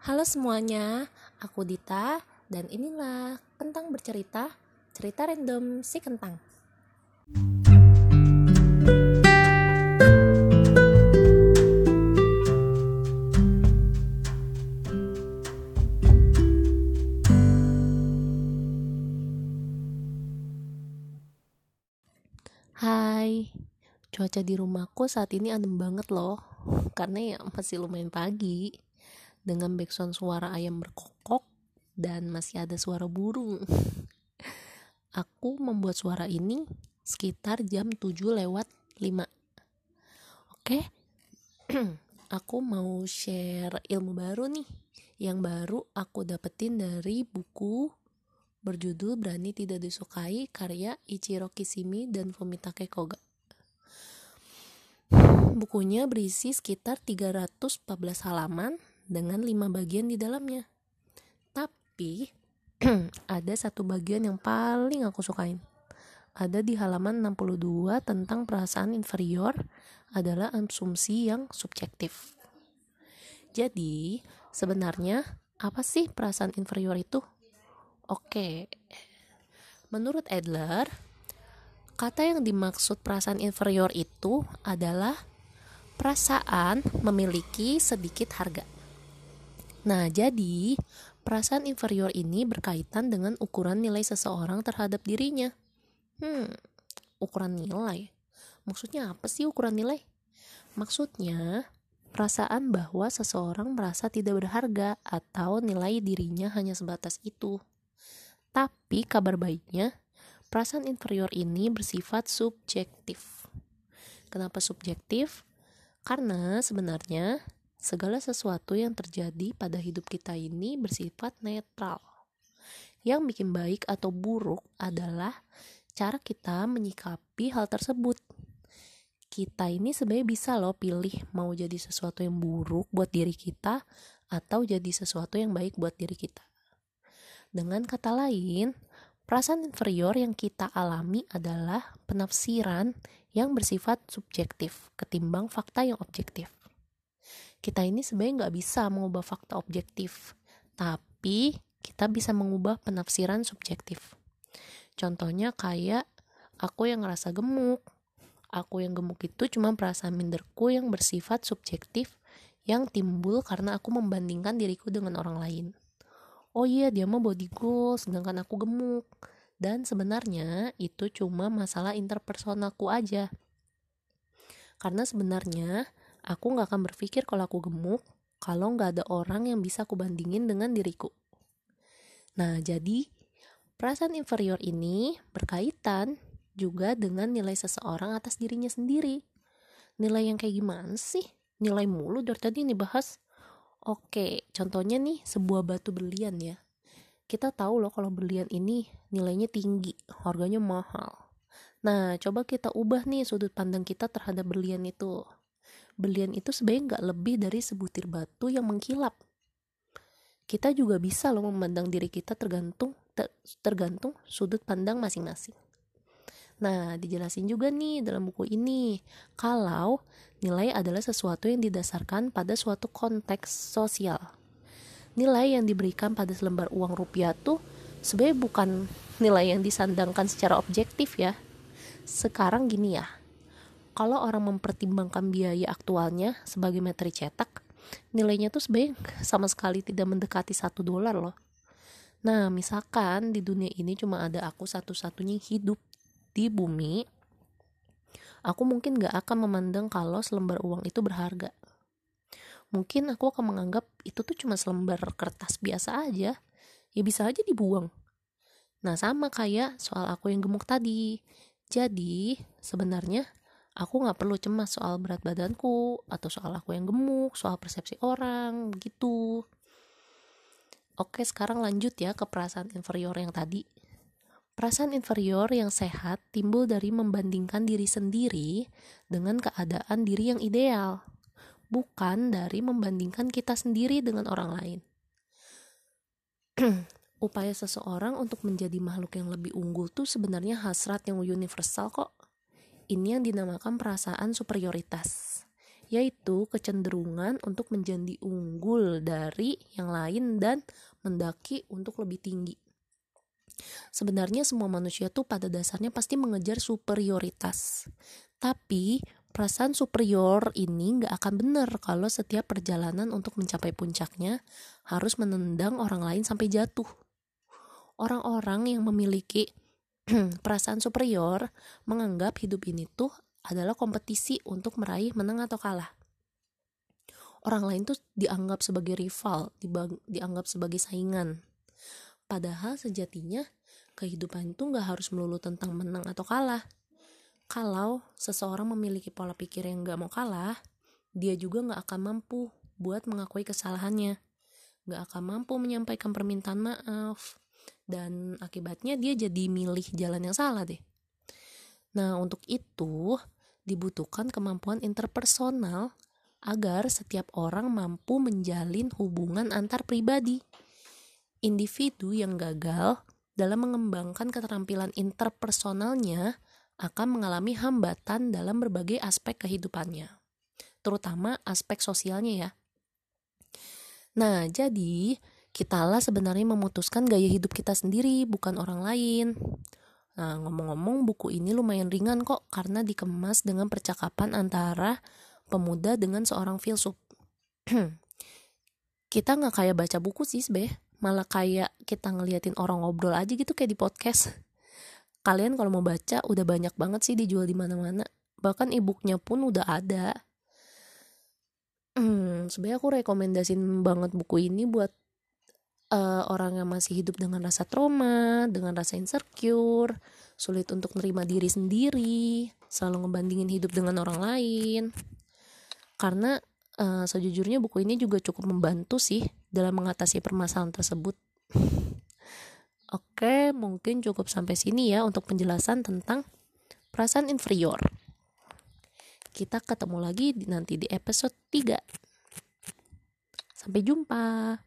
Halo semuanya, aku Dita dan inilah Kentang Bercerita, cerita random si Kentang. Hai, cuaca di rumahku saat ini adem banget loh, karena ya masih lumayan pagi, dengan background suara ayam berkokok dan masih ada suara burung. Aku membuat suara ini sekitar jam 7 lewat 5. Oke, aku mau share ilmu baru nih, yang baru aku dapetin dari buku berjudul Berani Tidak Disukai karya Ichiro Kishimi dan Fumitake Koga. Bukunya berisi sekitar 314 halaman dengan 5 bagian di dalamnya. Tapi ada satu bagian yang paling aku sukain. Ada di halaman 62 tentang perasaan inferior adalah asumsi yang subjektif. Jadi, sebenarnya apa sih perasaan inferior itu? Oke, menurut Adler, kata yang dimaksud perasaan inferior itu adalah perasaan memiliki sedikit harga. Nah, jadi perasaan inferior ini berkaitan dengan ukuran nilai seseorang terhadap dirinya. Hmm, ukuran nilai. Maksudnya apa sih ukuran nilai? Maksudnya, perasaan bahwa seseorang merasa tidak berharga atau nilai dirinya hanya sebatas itu. Tapi kabar baiknya, perasaan inferior ini bersifat subjektif. Kenapa subjektif? Karena sebenarnya segala sesuatu yang terjadi pada hidup kita ini bersifat netral. Yang bikin baik atau buruk adalah cara kita menyikapi hal tersebut. Kita ini sebenarnya bisa loh pilih mau jadi sesuatu yang buruk buat diri kita atau jadi sesuatu yang baik buat diri kita. Dengan kata lain, perasaan inferior yang kita alami adalah penafsiran yang bersifat subjektif ketimbang fakta yang objektif. Kita ini sebenarnya nggak bisa mengubah fakta objektif, tapi kita bisa mengubah penafsiran subjektif. Contohnya kayak aku yang ngerasa gemuk. Aku yang gemuk itu cuma perasaan minderku yang bersifat subjektif yang timbul karena aku membandingkan diriku dengan orang lain oh iya dia mah body goals sedangkan aku gemuk dan sebenarnya itu cuma masalah interpersonalku aja karena sebenarnya aku nggak akan berpikir kalau aku gemuk kalau nggak ada orang yang bisa aku bandingin dengan diriku nah jadi perasaan inferior ini berkaitan juga dengan nilai seseorang atas dirinya sendiri nilai yang kayak gimana sih nilai mulu dari tadi nih bahas Oke, contohnya nih sebuah batu berlian ya. Kita tahu loh kalau berlian ini nilainya tinggi, harganya mahal. Nah, coba kita ubah nih sudut pandang kita terhadap berlian itu. Berlian itu sebenarnya nggak lebih dari sebutir batu yang mengkilap. Kita juga bisa loh memandang diri kita tergantung ter, tergantung sudut pandang masing-masing. Nah, dijelasin juga nih dalam buku ini, kalau nilai adalah sesuatu yang didasarkan pada suatu konteks sosial. Nilai yang diberikan pada selembar uang rupiah tuh sebenarnya bukan nilai yang disandangkan secara objektif ya. Sekarang gini ya, kalau orang mempertimbangkan biaya aktualnya sebagai materi cetak, nilainya tuh sebenarnya sama sekali tidak mendekati satu dolar loh. Nah, misalkan di dunia ini cuma ada aku satu-satunya hidup di bumi, aku mungkin gak akan memandang kalau selembar uang itu berharga. Mungkin aku akan menganggap itu tuh cuma selembar kertas biasa aja, ya bisa aja dibuang. Nah sama kayak soal aku yang gemuk tadi. Jadi sebenarnya aku gak perlu cemas soal berat badanku atau soal aku yang gemuk, soal persepsi orang, begitu. Oke, sekarang lanjut ya ke perasaan inferior yang tadi. Perasaan inferior yang sehat timbul dari membandingkan diri sendiri dengan keadaan diri yang ideal, bukan dari membandingkan kita sendiri dengan orang lain. Upaya seseorang untuk menjadi makhluk yang lebih unggul tuh sebenarnya hasrat yang universal kok. Ini yang dinamakan perasaan superioritas, yaitu kecenderungan untuk menjadi unggul dari yang lain dan mendaki untuk lebih tinggi. Sebenarnya semua manusia tuh pada dasarnya pasti mengejar superioritas. Tapi perasaan superior ini nggak akan benar kalau setiap perjalanan untuk mencapai puncaknya harus menendang orang lain sampai jatuh. Orang-orang yang memiliki perasaan superior menganggap hidup ini tuh adalah kompetisi untuk meraih menang atau kalah. Orang lain tuh dianggap sebagai rival, dianggap sebagai saingan. Padahal sejatinya kehidupan itu nggak harus melulu tentang menang atau kalah. Kalau seseorang memiliki pola pikir yang nggak mau kalah, dia juga nggak akan mampu buat mengakui kesalahannya, nggak akan mampu menyampaikan permintaan maaf, dan akibatnya dia jadi milih jalan yang salah deh. Nah, untuk itu dibutuhkan kemampuan interpersonal agar setiap orang mampu menjalin hubungan antar pribadi. Individu yang gagal dalam mengembangkan keterampilan interpersonalnya akan mengalami hambatan dalam berbagai aspek kehidupannya, terutama aspek sosialnya ya. Nah, jadi kitalah sebenarnya memutuskan gaya hidup kita sendiri, bukan orang lain. Nah, ngomong-ngomong buku ini lumayan ringan kok karena dikemas dengan percakapan antara pemuda dengan seorang filsuf. kita nggak kayak baca buku sih sebe, malah kayak kita ngeliatin orang ngobrol aja gitu kayak di podcast. Kalian kalau mau baca udah banyak banget sih dijual di mana-mana. Bahkan e-booknya pun udah ada. Hmm, sebenarnya aku rekomendasiin banget buku ini buat uh, orang yang masih hidup dengan rasa trauma, dengan rasa insecure, sulit untuk menerima diri sendiri, selalu ngebandingin hidup dengan orang lain. Karena uh, sejujurnya buku ini juga cukup membantu sih dalam mengatasi permasalahan tersebut. Oke, mungkin cukup sampai sini ya untuk penjelasan tentang perasaan inferior. Kita ketemu lagi nanti di episode 3. Sampai jumpa.